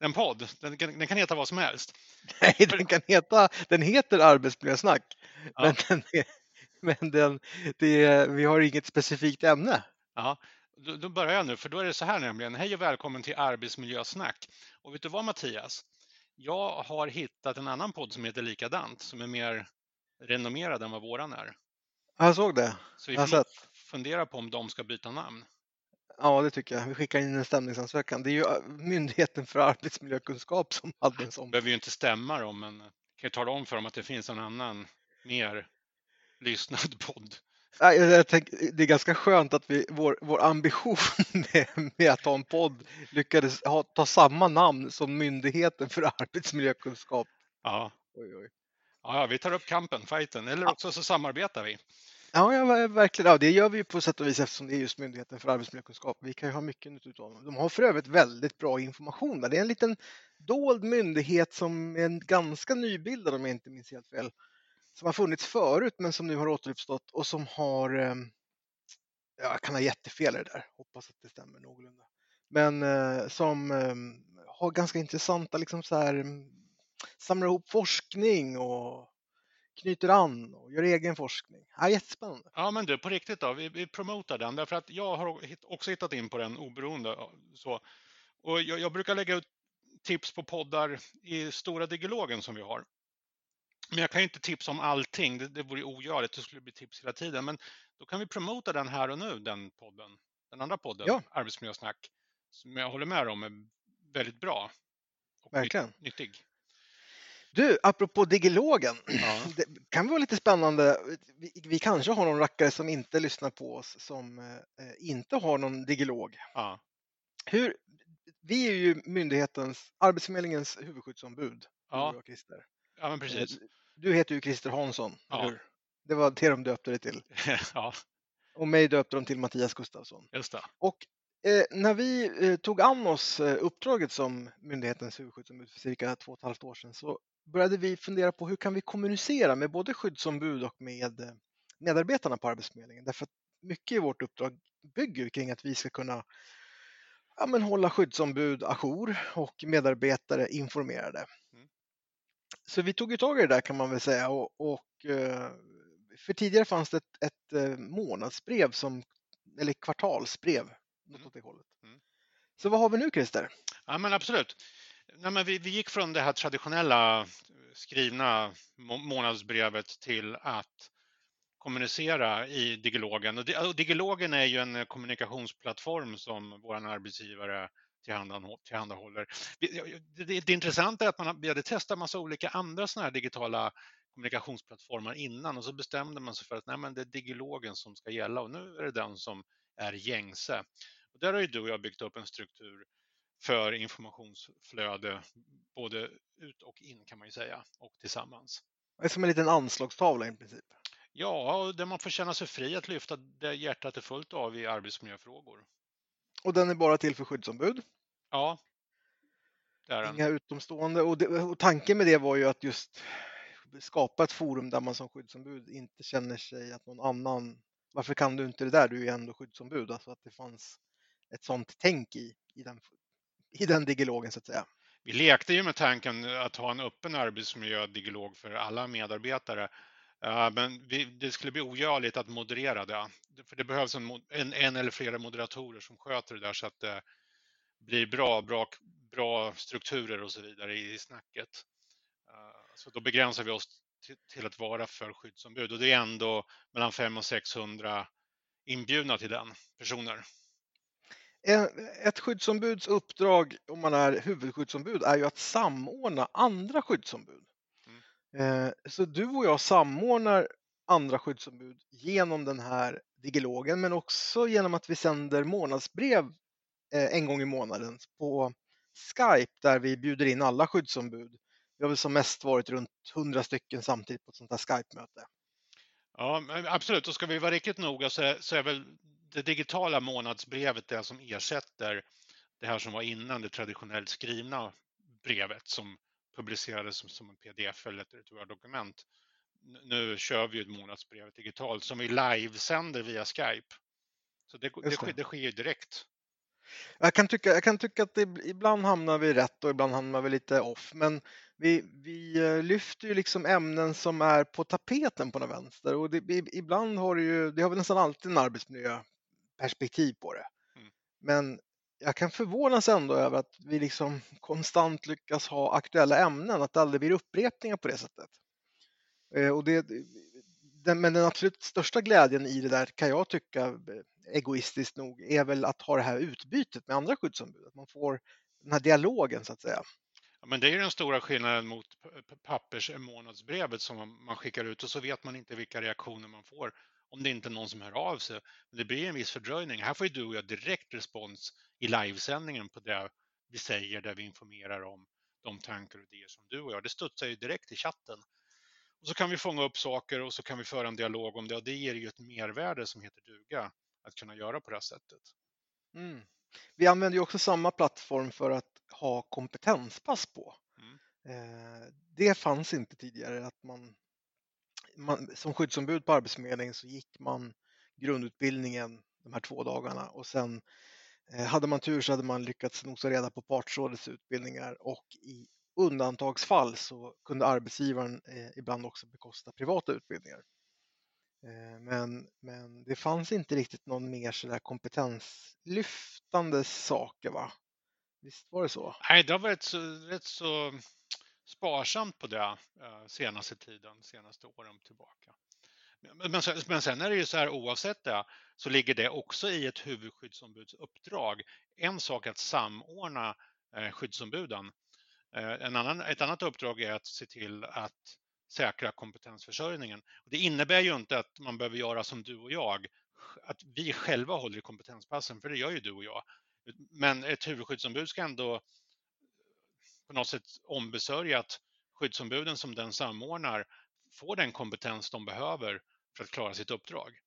En podd, den, den kan heta vad som helst. Nej, den kan heta, den heter Arbetsmiljösnack. Ja. Men, den men den, det vi har inget specifikt ämne. Ja, då, då börjar jag nu, för då är det så här nämligen. Hej och välkommen till Arbetsmiljösnack. Och vet du vad Mattias? Jag har hittat en annan podd som heter likadant, som är mer renommerad än vad våran är. Jag såg det. Så vi får fundera på om de ska byta namn. Ja, det tycker jag. Vi skickar in en stämningsansökan. Det är ju äh, Myndigheten för arbetsmiljökunskap som hade en sån. behöver ju inte stämma dem, men kan ju tala om för dem att det finns en annan mer lyssnad podd. Jag, jag tänker, det är ganska skönt att vi, vår, vår ambition med, med att ha en podd lyckades ha, ta samma namn som Myndigheten för arbetsmiljökunskap. Ja. Oj, oj. Ja, ja, vi tar upp kampen, fighten, eller också så samarbetar vi. Ja, ja, verkligen. Ja, det gör vi ju på sätt och vis eftersom det är just Myndigheten för arbetsmiljökunskap. Vi kan ju ha mycket nytta av dem. De har för övrigt väldigt bra information. Där. Det är en liten dold myndighet som är en ganska nybildad om jag inte minns helt fel. Som har funnits förut men som nu har återuppstått och som har, ehm, ja, jag kan ha jättefel i det där, hoppas att det stämmer någorlunda. Men eh, som ehm, har ganska intressanta, liksom så här, mm, samlar ihop forskning och knyter an och gör egen forskning. Ja, jättespännande. Ja, men du, på riktigt då, vi, vi promotar den därför att jag har också hittat in på den oberoende. Så. Och jag, jag brukar lägga ut tips på poddar i stora digalogen som vi har. Men jag kan ju inte tipsa om allting, det, det vore ogörligt, det skulle bli tips hela tiden. Men då kan vi promota den här och nu, den podden. Den andra podden, Ja. Arbetsmiljösnack, som jag håller med om är väldigt bra. Och Verkligen. nyttig. Du, apropå digilogen. Ja. Det kan vara lite spännande. Vi, vi kanske har någon rackare som inte lyssnar på oss som eh, inte har någon digilog. Ja. Hur, vi är ju myndighetens, Arbetsförmedlingens huvudskyddsombud. du Ja. och jag, Christer. ja, men precis. Du heter ju Christer Hansson, Ja. hur? Det var det de döpte det till. ja, Och mig döpte de till Mattias Gustafsson. just det. Och eh, när vi eh, tog an oss eh, uppdraget som myndighetens huvudskyddsombud för cirka två och ett halvt år sedan så började vi fundera på hur kan vi kommunicera med både skyddsombud och med eh, medarbetarna på Arbetsförmedlingen. Därför att mycket i vårt uppdrag bygger kring att vi ska kunna ja, men hålla skyddsombud ajour och medarbetare informerade. Mm. Så vi tog ju tag i det där kan man väl säga och, och eh, för tidigare fanns det ett, ett eh, månadsbrev som, eller kvartalsbrev, något Mm. åt det hållet. Mm. Så vad har vi nu Christer? Ja, men absolut. Nej, men vi, vi gick från det här traditionella skrivna månadsbrevet till att kommunicera i Digilogen. Och Digilogen är ju en kommunikationsplattform som vår arbetsgivare tillhandahåller. Det, intressanta är att man vi hade testat massa olika andra sådana här digitala kommunikationsplattformar innan och så bestämde man sig för att nej, men det är Digilogen som ska gälla och nu är det den som är gängse. Och där har ju du och jag byggt upp en struktur för informationsflöde både ut och in kan man ju säga och tillsammans. Det är som en liten anslagstavla i princip. Ja, och där man får känna sig fri att lyfta det hjärtat är fullt av i arbetsmiljöfrågor. Och den är bara till för skyddsombud, Ja, det är den. inga utomstående. Och, det, och tanken med det var ju att just skapa ett forum där man som skyddsombud inte känner sig att någon annan, varför kan du inte det där, du är ju ändå skyddsombud. Alltså att det fanns ett sånt tänk i, i, den, i den digilogen så att säga. Vi lekte ju med tanken att ha en öppen arbetsmiljödialog för alla medarbetare. Eh, men vi, det skulle bli ogörligt att moderera det. För det behövs en, en, en eller flera moderatorer som sköter det där så att det blir bra, bra, bra strukturer och så vidare i snacket. Eh, så då begränsar vi oss till, till att vara för skyddsombud och det är ändå mellan 500 och 600 inbjudna till den personer. Ett skyddsombuds uppdrag om man är huvudskyddsombud är ju att samordna andra skyddsombud. Eh, Så du och jag samordnar andra skyddsombud genom den här digilogen men också genom att vi sänder månadsbrev eh, en gång i månaden på Skype där vi bjuder in alla skyddsombud. Vi har väl som mest varit runt 100 stycken samtidigt på ett sånt här Skype-möte. Ja, men absolut. Och ska vi vara riktigt noga så är, så är väl det digitala månadsbrevet det som ersätter det här som var innan det traditionellt skrivna brevet som publicerades som, som en pdf eller ett, Word-dokument. Nu kör vi ju ett månadsbrev digitalt som vi livesänder via Skype. Så det, det, det. sker, det sker ju direkt. Jag kan tycka, jag kan tycka att ibland hamnar vi rätt och ibland hamnar vi lite off, men vi, vi eh, lyfter ju liksom ämnen som är på tapeten på den vänster och det, ibland har det ju, det har väl nästan alltid en arbetsmiljöperspektiv på det. Mm. Men jag kan förvånas ändå över att vi liksom konstant lyckas ha aktuella ämnen, att det aldrig blir upprepningar på det sättet. Eh, och det, den, men den absolut största glädjen i det där kan jag tycka, egoistiskt nog, är väl att ha det här utbytet med andra skyddsombud. Att man får den här dialogen så att säga. Ja, men det är den stora skillnaden mot pappersmånadsbrevet som man skickar ut och så vet man inte vilka reaktioner man får om det inte är någon som hör av sig. Men det blir en viss fördröjning. Här får ju du och jag direkt respons i livesändningen på det vi säger, där vi informerar om de tankar och idéer som du och jag. Det studsar ju direkt i chatten. Och så kan vi fånga upp saker och så kan vi föra en dialog om det och det ger ju ett mervärde som heter duga att kunna göra på det här sättet. Mm. Vi använder ju också samma plattform för att ha kompetenspass på. Mm. Eh, det fanns inte tidigare att man, man, som skyddsombud på Arbetsförmedlingen så gick man grundutbildningen de här två dagarna och sen eh, hade man tur så hade man lyckats nosa reda på partsrådets utbildningar och i undantagsfall så kunde arbetsgivaren eh, ibland också bekosta privata utbildningar. Eh, men, men det fanns inte riktigt någon mer sådär kompetenslyftande saker va? Visst var det så? Nej, det har varit så, rätt så sparsamt på det eh, senaste tiden, senaste åren tillbaka. Men, men sen är det ju så här oavsett det så ligger det också i ett huvudskyddsombuds En sak är att samordna eh, skyddsombuden Eh, en annan, ett annat uppdrag är att se till att säkra kompetensförsörjningen. Det innebär ju inte att man behöver göra som du och jag, att vi själva håller i kompetenspassen, för det gör ju du och jag. Men ett huvudskyddsombud ska ändå på något sätt ombesörja att skyddsombuden som den samordnar får den kompetens de behöver för att klara sitt uppdrag.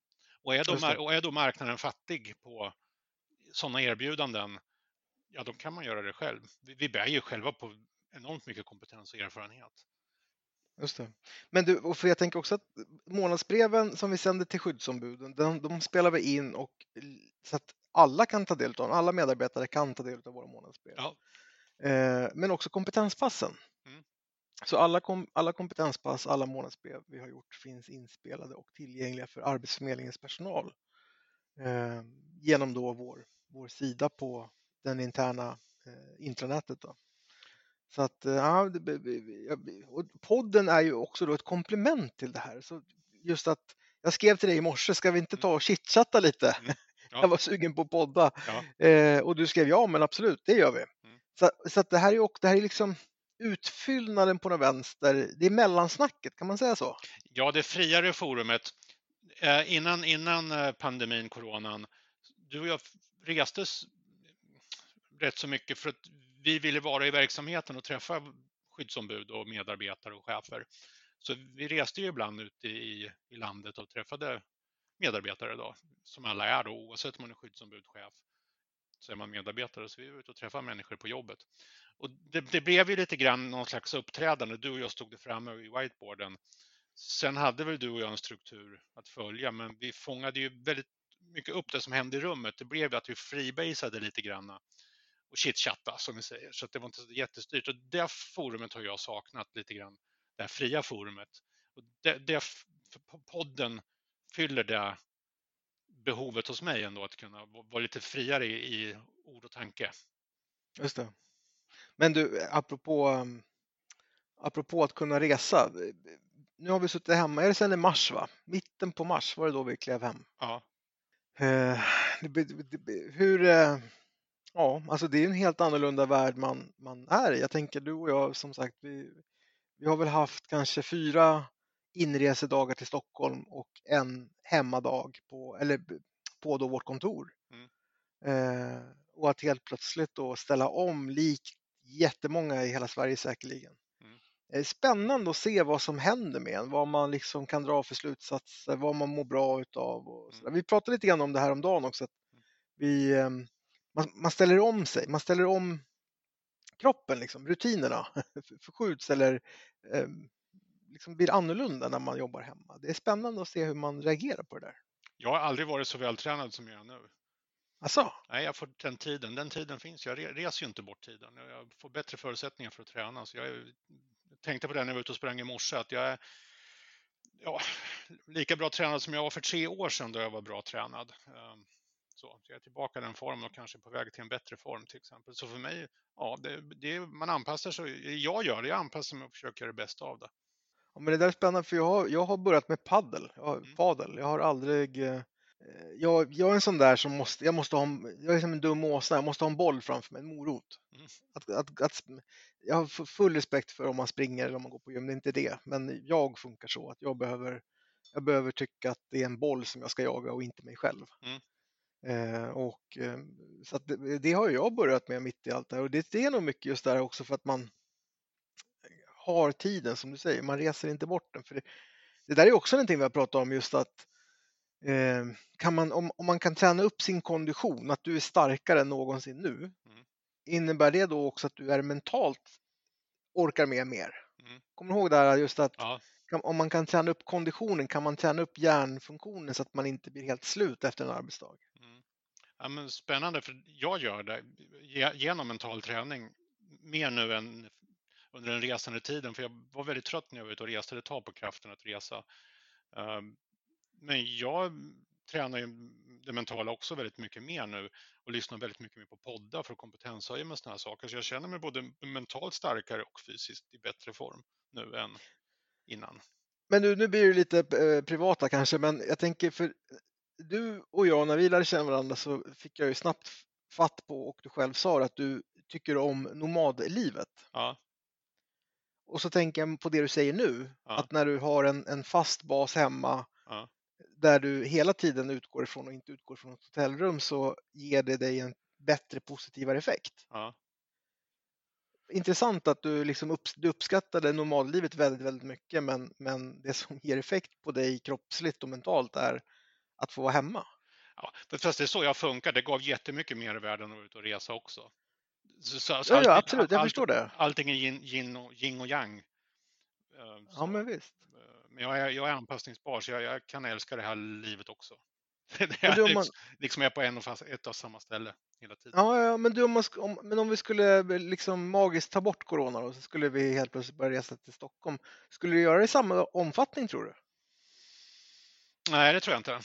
Och är då, och är då marknaden fattig på sådana erbjudanden, ja då kan man göra det själv. Vi, vi bär ju själva på enormt mycket kompetens och erfarenhet. Just det. Men du, för jag tänker också att månadsbreven som vi sänder till skyddsombuden, de, de spelar vi in och så att alla kan ta del av dem, alla medarbetare kan ta del av våra månadsbrev. Ja. Eh, men också kompetenspassen. Mm. Så alla, kom, alla kompetenspass, alla månadsbrev vi har gjort finns inspelade och tillgängliga för Arbetsförmedlingens personal eh, genom då vår, vår sida på den interna eh, intranätet. Då. Så att, eh, ja, podden är ju också då ett komplement till det här. Så just att jag skrev till dig i morse, ska vi inte ta och chitchatta lite? Mm. Ja. Jag var sugen på att podda ja. eh, och du skrev ja, men absolut, det gör vi. Så, så att det här är också, det här är liksom utfyllnaden på den vänster, det är mellansnacket, kan man säga så? Ja, det friare forumet. Eh, innan, innan eh, pandemin, coronan, du och jag restes rätt så mycket för att vi ville vara i verksamheten och träffa skyddsombud och medarbetare och chefer. Så vi reste ju ibland ute i, i landet och träffade medarbetare då, som alla är då, oavsett om man är skyddsombud, chef, så är man medarbetare. Så vi var ute och träffade människor på jobbet. Och det, det blev ju lite grann någon slags uppträdande. Du och jag stod det framme i whiteboarden. Sen hade väl du och jag en struktur att följa, men vi fångade ju väldigt mycket upp det som hände i rummet. Det blev att vi freebasade lite grann och chitchatta som vi säger. Så det var inte så jättestyrt. Och det forumet har jag saknat lite grann, det här fria forumet. Och det, det, podden fyller det behovet hos mig ändå att kunna vara lite friare i, i ord och tanke. Just det. Men du, apropå, um, apropå att kunna resa. Nu har vi suttit hemma, är det sen i mars va? Mitten på mars var det då vi klev hem. Ja. Uh, hur, Ja, alltså det är en helt annorlunda värld man, man är i. Jag tänker du och jag som sagt, vi, vi har väl haft kanske fyra inresedagar till Stockholm och en hemmadag på, eller på då vårt kontor. Mm. Eh, och att helt plötsligt då ställa om likt jättemånga i hela Sverige säkerligen. Mm. Det är spännande att se vad som händer med en, vad man liksom kan dra för slutsatser, vad man mår bra utav. Och mm. Vi pratade lite grann om det här om dagen också. Att mm. vi, ehm, man, man ställer om sig, man ställer om kroppen, liksom, rutinerna förskjuts eller eh, liksom blir annorlunda när man jobbar hemma. Det är spännande att se hur man reagerar på det där. Jag har aldrig varit så vältränad som jag är nu. Alltså? Nej, jag får den tiden. Den tiden finns. Jag reser ju inte bort tiden. Jag får bättre förutsättningar för att träna. Så jag tänkte på det när jag var ute och sprang i morse, att jag är ja, lika bra tränad som jag var för tre år sedan då jag var bra tränad. Ehm, så jag är tillbaka i den formen och kanske på väg till en bättre form till exempel. Så för mig, ja, det, det, man anpassar sig. Jag gör det, jag anpassar mig och försöker göra det bästa av det. Ja, men det där är spännande för jag har, jag har börjat med paddel, jag har, mm. padel. Jag har aldrig eh, jag, jag, är en sån där som måste, jag måste ha, jag är som en dum åsna, jag måste ha en boll framför mig, en morot. Mm. Att, att, att, jag har full respekt för om man springer eller om man går på gym, det är inte det. Men jag funkar så att jag behöver, jag behöver tycka att det är en boll som jag ska jaga och inte mig själv. Mm. Eh, och, eh, så det, det, har jag börjat med mitt i allt det här och det, det är nog mycket just där också för att man har tiden som du säger, man reser inte bort den. För det, det där är också någonting vi har pratat om just att eh, kan man, om, om man kan träna upp sin kondition, att du är starkare än någonsin nu, mm. innebär det då också att du är mentalt orkar med mer? Mm. Kommer du ihåg det här just att ja. kan, om man kan träna upp konditionen kan man träna upp hjärnfunktionen så att man inte blir helt slut efter en arbetsdag? Mm. Ja, men spännande, för jag gör det genom mental träning mer nu än under den resande tiden, för jag var väldigt trött när jag var ute och reste. Det tar på kraften att resa. Ehm, men jag tränar ju det mentala också väldigt mycket mer nu och lyssnar väldigt mycket mer på poddar för att kompetenshöja med sådana här saker. Så jag känner mig både mentalt starkare och fysiskt i bättre form nu än innan. Men nu, nu blir det lite eh, privata kanske, men jag tänker för du och jag när vi lärde känna varandra så fick jag ju snabbt fatt på och du själv sa att du tycker om nomadlivet. Ja. Och så tänker jag på det du säger nu, ja. att när du har en, en fast bas hemma ja. där du hela tiden utgår ifrån och inte utgår från ett hotellrum så ger det dig en bättre positivare effekt. Ja. Intressant att du, liksom upp, du uppskattade normallivet väldigt, väldigt mycket men, men det som ger effekt på dig kroppsligt och mentalt är att få vara hemma. Ja, fast det är så jag funkar. Det gav jättemycket mer värde än att ut och resa också. Så, så, så ja, ja, absolut, jag allt, förstår det. Allting är yin, yin, och, yin och yang. Eh, ja, men visst. Eh, men jag är, jag är anpassningsbar, så jag, jag kan älska det här livet också. Det är du, man... liksom jag är på en och fast, ett och samma ställe hela tiden. Ja, ja men, du, om, man, om, men om vi skulle liksom magiskt ta bort corona och så skulle vi helt plötsligt börja resa till Stockholm. Skulle du göra det i samma omfattning tror du? Nej, det tror jag inte.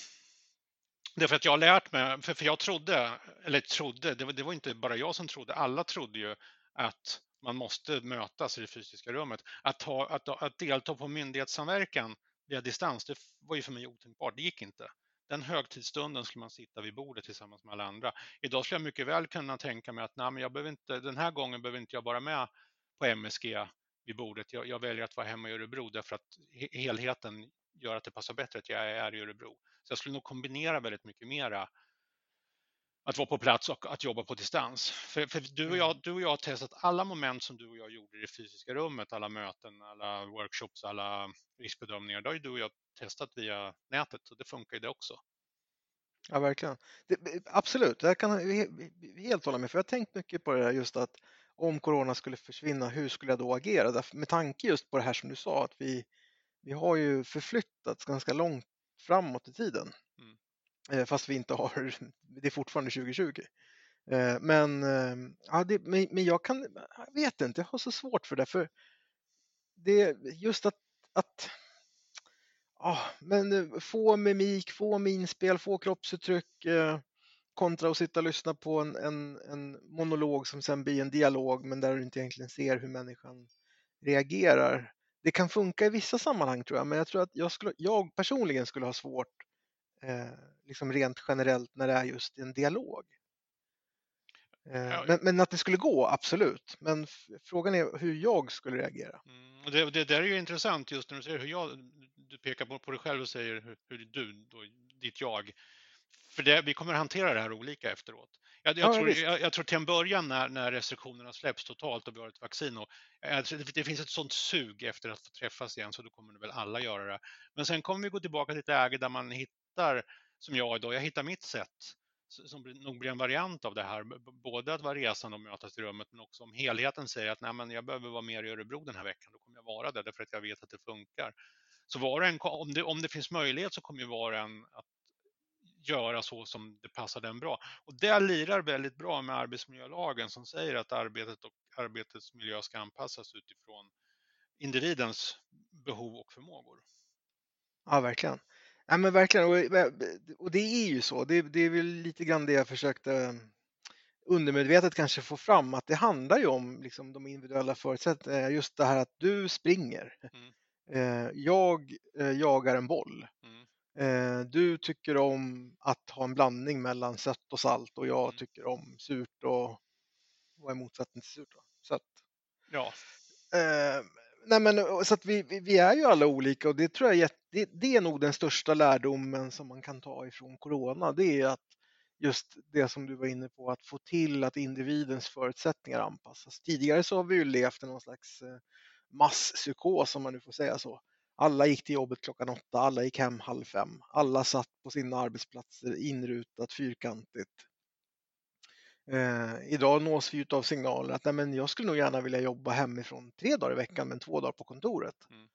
Det är för att jag har lärt mig, för, för jag trodde, eller trodde, det var, det var inte bara jag som trodde, alla trodde ju att man måste mötas i det fysiska rummet. Att, ha, att, att delta på myndighetssamverkan via distans, det var ju för mig otänkbart, det gick inte. Den högtidsstunden skulle man sitta vid bordet tillsammans med alla andra. Idag skulle jag mycket väl kunna tänka mig att nej, men jag behöver inte, den här gången behöver inte jag vara med på MSG vid bordet. Jag, jag väljer att vara hemma i Örebro därför att helheten gör att det passar bättre att jag är i Örebro. Så jag skulle nog kombinera väldigt mycket mera att vara på plats och att jobba på distans. För, för, du, och jag, mm. du och jag har testat alla moment som du och jag gjorde i det fysiska rummet, alla möten, alla workshops, alla riskbedömningar. Det har ju du och jag testat via nätet och det funkar ju det också. Ja, verkligen. Det, absolut, jag kan helt hålla med. För jag har tänkt mycket på det här just att om corona skulle försvinna, hur skulle jag då agera? med tanke just på det här som du sa, att vi, vi har ju förflyttats ganska långt framåt i tiden. Mm. Eh, fast vi inte har, det är fortfarande 2020. Eh, men, eh, ja, det, men jag kan, jag vet inte, jag har så svårt för det. För det just att, att ja, men få mimik, få minspel, få kroppsuttryck kontra att sitta och lyssna på en, en, en, monolog som sen blir en dialog men där du inte egentligen ser hur människan reagerar det kan funka i vissa sammanhang tror jag, men jag tror att jag, skulle, jag personligen skulle ha svårt eh, liksom rent generellt när det är just en dialog. Eh, men, men, att det skulle gå, absolut. Men frågan är hur jag skulle reagera. Mm, det, det där är ju intressant just när du säger hur jag, du pekar på, på dig själv och säger hur, hur du, då, ditt jag. För det, vi kommer hantera det här olika efteråt. Jag, jag, ja, tror, jag, jag, tror, till en början när, när, restriktionerna släpps totalt och vi har ett vaccin och det, det finns ett sånt sug efter att få träffas igen så då kommer väl alla göra det. Men sen kommer vi gå tillbaka till ett läge där man hittar, som jag idag, jag hittar mitt sätt som nog blir en variant av det här, både att vara resande och mötas i rummet men också om helheten säger att Nej, men jag behöver vara mer i Örebro den här veckan, då kommer jag vara där därför att jag vet att det funkar. Så var en, om, det, om det finns möjlighet så kommer ju var en att göra så som det passar den bra. Och det lirar väldigt bra med arbetsmiljölagen som säger att arbetet och arbetets miljö ska anpassas utifrån individens behov och förmågor. Ja, verkligen. Ja, men verkligen. Och, och det är ju så. Det, det är väl lite grann det jag försökte undermedvetet kanske få fram att det handlar ju om liksom, de individuella förutsättningarna. Just det här att du springer. Mm. Eh, jag eh, jagar en boll. Mm. Eh, du tycker om att ha en blandning mellan sött och salt och jag mm. tycker om surt och vad är motsatsen till surt? Då? Sött. Ja. nej men, så att vi, vi är ju alla olika och det tror jag det, det är nog den största lärdomen som man kan ta ifrån corona. Det är att just det som du var inne på, att få till att individens förutsättningar anpassas. Tidigare så har vi ju levt i någon slags masspsykos om man nu får säga så. Alla gick till jobbet klockan åtta, alla gick hem halv fem. Alla satt på sina arbetsplatser inrutat fyrkantigt. Eh, idag nås vi av signaler att nej, men jag skulle nog gärna vilja jobba hemifrån tre dagar i veckan men två dagar på kontoret. Mm.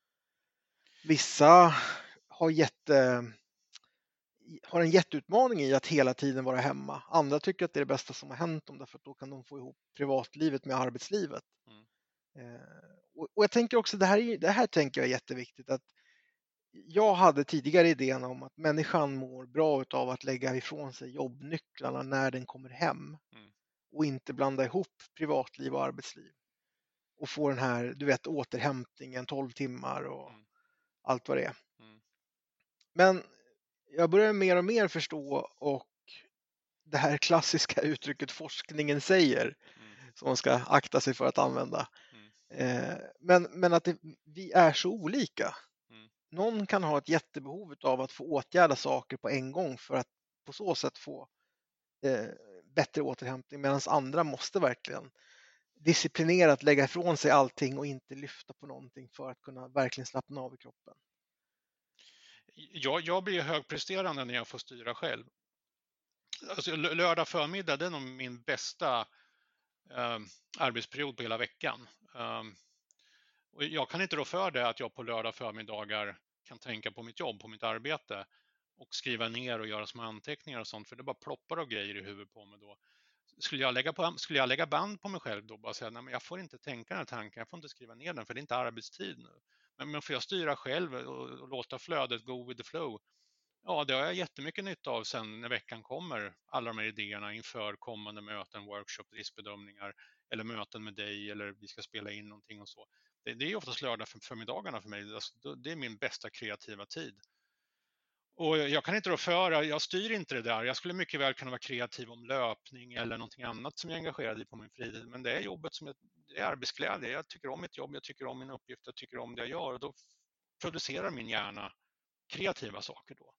Vissa har, jätte, har en jätteutmaning i att hela tiden vara hemma. Andra tycker att det är det bästa som har hänt dem därför att då kan de få ihop privatlivet med arbetslivet. Mm. Eh, och, jag tänker också, det här, det här tänker jag är jätteviktigt, att jag hade tidigare idén om att människan mår bra av att lägga ifrån sig jobbnycklarna när den kommer hem mm. och inte blanda ihop privatliv och arbetsliv. Och få den här, du vet, återhämtningen 12 timmar och mm. allt vad det är. Mm. Men jag börjar mer och mer förstå och det här klassiska uttrycket forskningen säger, mm. som man ska akta sig för att använda, Eh, men, men att det, vi är så olika. Mm. Någon kan ha ett jättebehov av att få åtgärda saker på en gång för att på så sätt få eh, bättre återhämtning medan andra måste verkligen disciplinerat lägga ifrån sig allting och inte lyfta på någonting för att kunna verkligen slappna av i kroppen. Jag, jag blir högpresterande när jag får styra själv. Alltså, lördag förmiddag det är nog min bästa eh, arbetsperiod på hela veckan. Um, och jag kan inte rå för det att jag på lördag förmiddagar kan tänka på mitt jobb, på mitt arbete och skriva ner och göra små anteckningar och sånt, för det bara ploppar av grejer i huvudet på mig då. Skulle jag lägga, på, skulle jag lägga band på mig själv då bara säga, nej men jag får inte tänka den här tanken, jag får inte skriva ner den för det är inte arbetstid nu. Men, men får jag styra själv och, och låta flödet go with the flow, ja det har jag jättemycket nytta av sen när veckan kommer, alla de här idéerna inför kommande möten, workshops, riskbedömningar, eller möten med dig eller vi ska spela in någonting och så. Det, det är oftast lördag för, förmiddagarna för mig. Alltså, det är min bästa kreativa tid. Och jag kan inte rå för, jag styr inte det där. Jag skulle mycket väl kunna vara kreativ om löpning eller någonting annat som jag är engagerad i på min fritid. Men det är jobbet som jag, det är arbetsglädje. Jag tycker om mitt jobb, jag tycker om min uppgift, jag tycker om det jag gör och då producerar min hjärna kreativa saker då.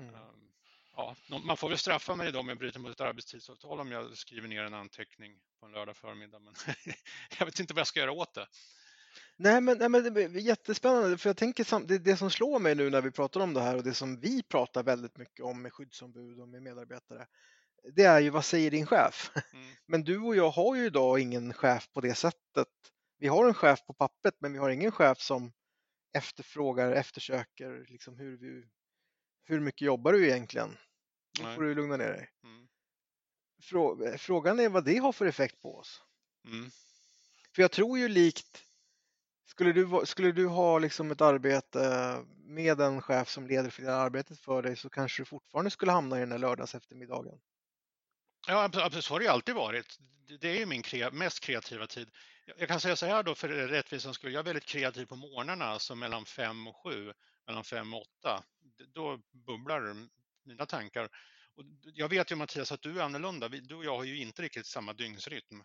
Mm. Um, ja, man får väl straffa mig då om jag bryter mot ett arbetstidsavtal om jag skriver ner en anteckning på en lördag förmiddag. Men jag vet inte vad jag ska göra åt det. Nej men, nej, men det är jättespännande för jag tänker det, det som slår mig nu när vi pratar om det här och det som vi pratar väldigt mycket om med skyddsombud och med medarbetare. Det är ju vad säger din chef? Mm. Men du och jag har ju idag ingen chef på det sättet. Vi har en chef på pappret men vi har ingen chef som efterfrågar, eftersöker liksom hur, vi, hur mycket jobbar du egentligen? Nu får du lugna ner dig. Mm. Frågan är vad det har för effekt på oss. Mm. För jag tror ju likt, skulle du, skulle du ha liksom ett arbete med en chef som leder för det arbetet för dig så kanske du fortfarande skulle hamna i den här lördags eftermiddagen. Ja, absolut, så har det alltid varit. Det är min kre mest kreativa tid. Jag kan säga så här då för rättvisans skull, jag är väldigt kreativ på morgnarna, alltså mellan fem och sju, mellan fem och åtta. Då bubblar mina tankar. Och jag vet ju Mattias att du är annorlunda. Du och jag har ju inte riktigt samma dygnsrytm.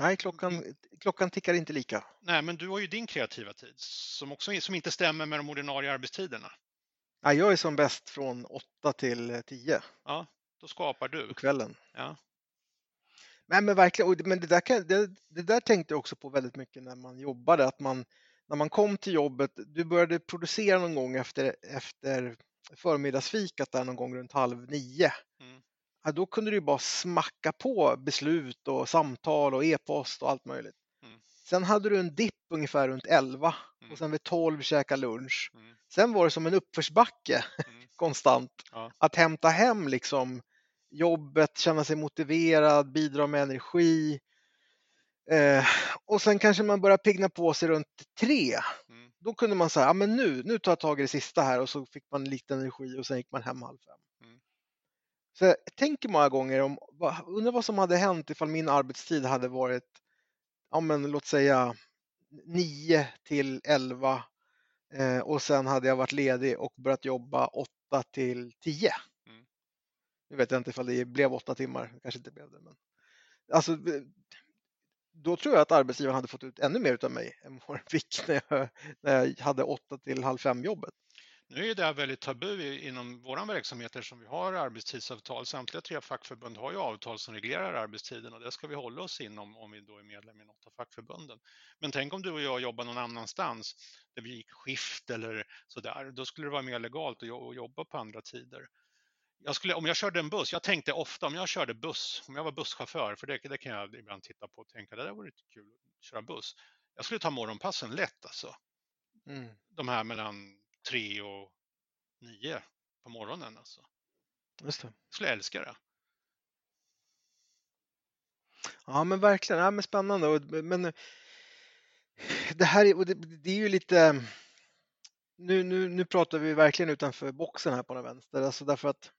Nej, klockan, mm. klockan tickar inte lika. Nej, men du har ju din kreativa tid som, också, som inte stämmer med de ordinarie arbetstiderna. Nej, jag är som bäst från 8 till 10. Ja, då skapar du. På kvällen. Ja. Nej, men verkligen. Men det där, kan, det, det där tänkte jag också på väldigt mycket när man jobbade. Att man, när man kom till jobbet, du började producera någon gång efter, efter förmiddagsfikat där någon gång runt halv nio. Mm. Ja, då kunde du bara smacka på beslut och samtal och e-post och allt möjligt. Mm. Sen hade du en dipp ungefär runt 11 mm. och sen vid 12 käka lunch. Mm. Sen var det som en uppförsbacke. Mm. konstant. Ja. Att hämta hem liksom jobbet, känna sig motiverad, bidra med energi. Eh, och sen kanske man börjar pigna på sig runt tre. Mm. Då kunde man säga, ja men nu, nu tar jag tag i det sista här och så fick man lite energi och sen gick man hem halv fem. Mm. Så jag tänker många gånger om, undrar vad som hade hänt ifall min arbetstid hade varit, ja men låt säga 9 till 11 eh, och sen hade jag varit ledig och börjat jobba 8 till 10. Mm. Nu vet jag inte ifall det blev 8 timmar, kanske inte blev det. Men... Alltså, eh, då tror jag att arbetsgivaren hade fått ut ännu mer av mig än vad den fick när jag, när jag hade 8 till halv fem jobbet. Nu är det här väldigt tabu inom vår verksamhet eftersom vi har arbetstidsavtal. Samtliga tre fackförbund har ju avtal som reglerar arbetstiden och det ska vi hålla oss inom om vi då är medlem i något av fackförbunden. Men tänk om du och jag jobbar någon annanstans där vi gick skift eller sådär. Då skulle det vara mer legalt att jobba på andra tider. Jag skulle, om jag körde en buss, jag tänkte ofta om jag körde buss, om jag var busschaufför, för det, det kan jag ibland titta på och tänka det där vore lite kul att köra buss. Jag skulle ta morgonpassen lätt alltså Mm. de här mellan tre och nio på morgonen. Alltså. Just det. Jag skulle älska det. Ja men verkligen, ja, men spännande. Men det här är, det, det är ju lite, nu, nu, nu pratar vi verkligen utanför boxen här på den vänster, alltså därför att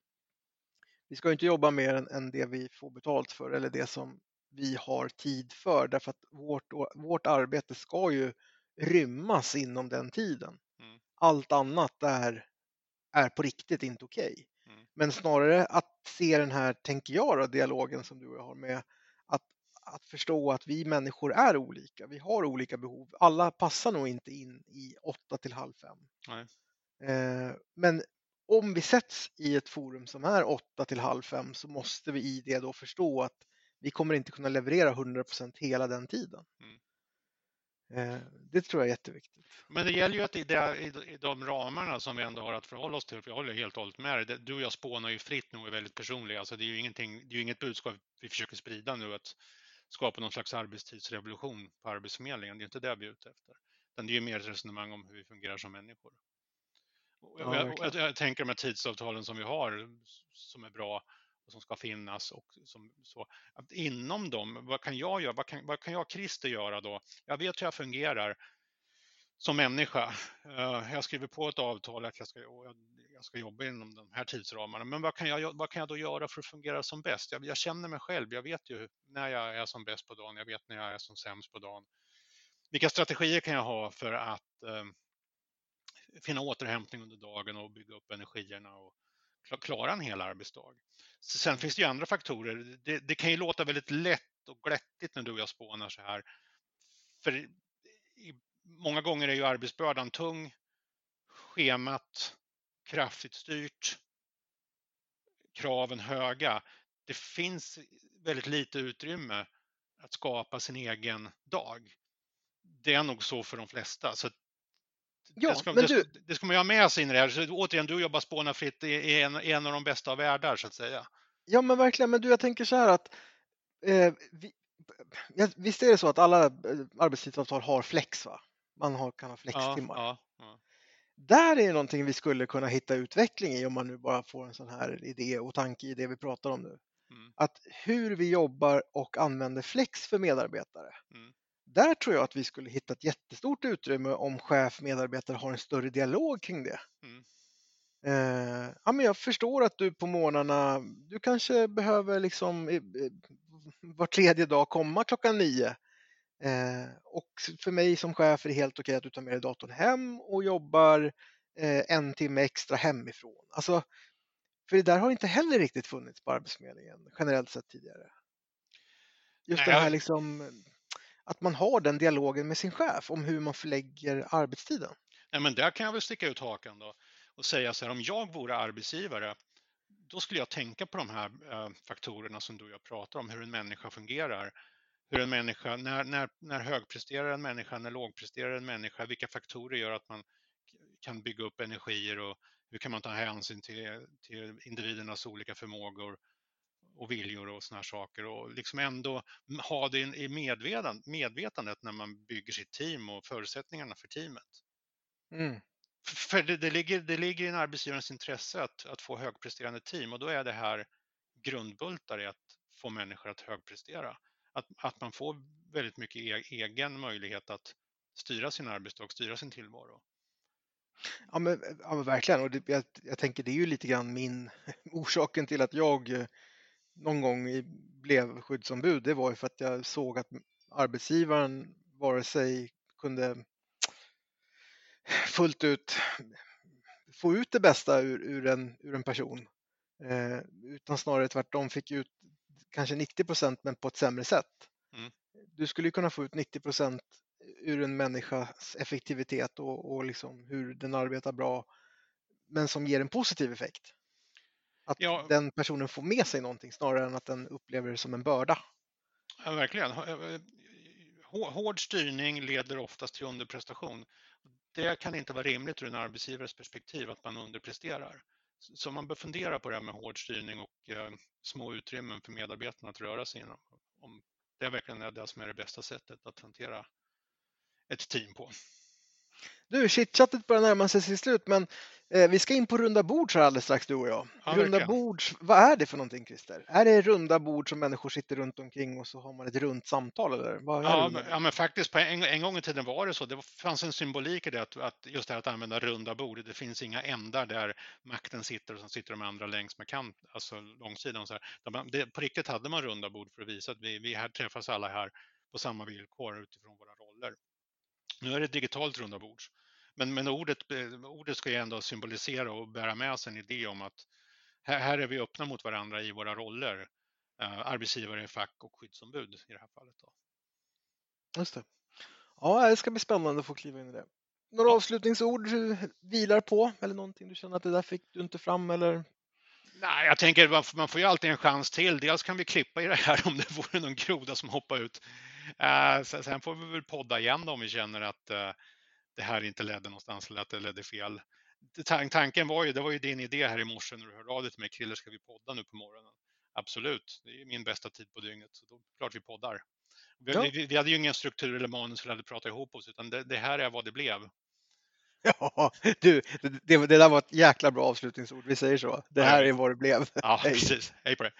vi ska ju inte jobba mer än, än det vi får betalt för eller det som vi har tid för, därför att vårt, vårt arbete ska ju rymmas inom den tiden. Mm. Allt annat är, är på riktigt inte okej. Mm. Men snarare att se den här, tänker jag, då, dialogen som du och jag har med att, att förstå att vi människor är olika. Vi har olika behov. Alla passar nog inte in i åtta till halv fem. Eh, men om vi sätts i ett forum som är åtta till halv fem så måste vi i det då förstå att vi kommer inte kunna leverera 100% hela den tiden. Mm. Eh, det tror jag är jätteviktigt. Men det gäller ju att i, det, i, de ramarna som vi ändå har att förhålla oss till, för jag håller helt och hållet med dig, du och jag spånar ju fritt nu och är väldigt personliga, alltså det är ju ingenting, det är ju inget budskap vi försöker sprida nu att skapa någon slags arbetstidsrevolution på Arbetsförmedlingen, det är inte det vi är ute efter. Utan det är ju mer ett resonemang om hur vi fungerar som människor. Och Ja, jag, verkligen. jag, jag tänker de här tidsavtalen som vi har som är bra och som ska finnas och som, så, att inom dem, vad kan jag göra, vad kan, vad kan jag Christer göra då? Jag vet hur jag fungerar som människa. Eh, Jag skriver på ett avtal att jag ska, jag ska jobba inom de här tidsramarna. Men vad kan, jag, vad kan jag då göra för att fungera som bäst? Jag, jag känner mig själv. Jag vet ju när jag är som bäst på dagen. Jag vet när jag är som sämst på dagen. Vilka strategier kan jag ha för att eh, finna återhämtning under dagen och bygga upp energierna och klara en hel arbetsdag? Sen finns det ju andra faktorer. Det, det kan ju låta väldigt lätt och glättigt när du och jag spånar så här. För i, många gånger är ju arbetsbördan tung, schemat kraftigt styrt, kraven höga. Det finns väldigt lite utrymme att skapa sin egen dag. Det är nog så för de flesta. Så att Ja, det, ska, men det, du- det ska man ju ha med sig in i det här. Så återigen, du jobbar spånarfritt i en, en av de bästa av världar så att säga. Ja men verkligen, men du jag tänker så här att eh, vi, ja, visst är det så att alla eh, arbetstidsavtal har flex va? Man har, kan ha flextimmar. ja, ja. Där är någonting vi skulle kunna hitta utveckling i om man nu bara får en sån här idé och tanke i det vi pratar om nu. Mm. Att hur vi jobbar och använder flex för medarbetare. Mm. Där tror jag att vi skulle hitta ett jättestort utrymme om chef medarbetare har en större dialog kring det. Mm. Eh, ja, men jag förstår att du på morgnarna, du kanske behöver liksom eh, var tredje dag komma klockan nio. Eh, och för mig som chef är det helt okej att du tar med dig datorn hem och jobbar eh, en timme extra hemifrån. Alltså, för det där har inte heller riktigt funnits på Arbetsförmedlingen generellt sett tidigare. Just det Nej, här jag- liksom att man har den dialogen med sin chef om hur man förlägger arbetstiden. Nej, men där kan jag väl sticka ut hakan då och säga så här, om jag vore arbetsgivare, då skulle jag tänka på de här eh, faktorerna som du och jag pratar om, hur en människa fungerar. Hur en människa, när, när, när högpresterar en människa, när lågpresterar en människa, vilka faktorer gör att man kan bygga upp energier och hur kan man ta hänsyn till, till individernas olika förmågor och viljor och såna här saker och liksom ändå ha det i medvetandet, när man bygger sitt team och förutsättningarna för teamet. Mm. för det, det, ligger, det ligger i en arbetsgivarens intresse att, att få högpresterande team och då är det här grundbultar i att få människor att högprestera. Att, att man får väldigt mycket e, egen möjlighet att styra sin arbetsdag, styra sin tillvaro. Ja men, ja, men verkligen, och det, jag, jag, tänker det är ju lite grann min orsaken till att jag eh, någon gång blev skyddsombud. Det var ju för att jag såg att arbetsgivaren vare sig kunde fullt ut få ut det bästa ur, ur, en, ur en person. Eh, utan snarare tvärtom fick ut kanske 90 procent men på ett sämre sätt. Mm. Du skulle kunna få ut 90 procent ur en människas effektivitet och, och liksom hur den arbetar bra men som ger en positiv effekt. Att ja. den personen får med sig någonting snarare än att den upplever det som en börda. Ja, verkligen. Eh, hård styrning leder oftast till underprestation. Det kan inte vara rimligt ur en arbetsgivares perspektiv att man underpresterar. Så man bör fundera på det här med hård styrning och eh, små utrymmen för medarbetarna att röra sig inom. Om det verkligen är det som är det bästa sättet att hantera ett team på. Du, chitchattet börjar närma sig sitt slut, men eh, vi ska in på runda bord så alldeles strax du och jag. Ja, runda bord, vad är det för någonting Christer? Är det runda bord som människor sitter runt omkring och så har man ett runt samtal eller? Ja, men, ja, men faktiskt på en, en, gång i tiden var det så. Det fanns en symbolik i det att, att just det här att använda runda bord. Det finns inga ändar där makten sitter och så sitter de andra längs med kant, alltså långsidan. Så här. Det, på riktigt hade man runda bord för att visa att vi, vi här träffas alla här på samma villkor utifrån våra roller. Nu är det digitalt runda bord. Men, men ordet, ordet ska ju ändå symbolisera och bära med sig en idé om att här, här är vi öppna mot varandra i våra roller. Uh, arbetsgivare, fack och skyddsombud i det här fallet. Då. Just det. Ja, det ska bli spännande att få kliva in i det. Några ja. avslutningsord du vilar på eller någonting du känner att det där fick du inte fram eller? Nej, jag tänker man får ju alltid en chans till. Dels kan vi klippa i det här om det vore någon groda som hoppar ut. Uh, sen får vi väl podda igen om vi känner att uh, det här inte ledde någonstans eller att det ledde fel. Tanken var ju, det var ju din idé här i morse när du hörde av dig till mig, Krille ska vi podda nu på morgonen? Absolut, det är min bästa tid på dygnet, så då klart vi poddar. Vi, ja. vi, vi hade ju ingen struktur eller manus eller hade pratat ihop oss, utan det, det här är vad det blev. Ja, du, det, det, där var ett jäkla bra avslutningsord, vi säger så. Det här är vad det blev. Ja, precis. Hej på det.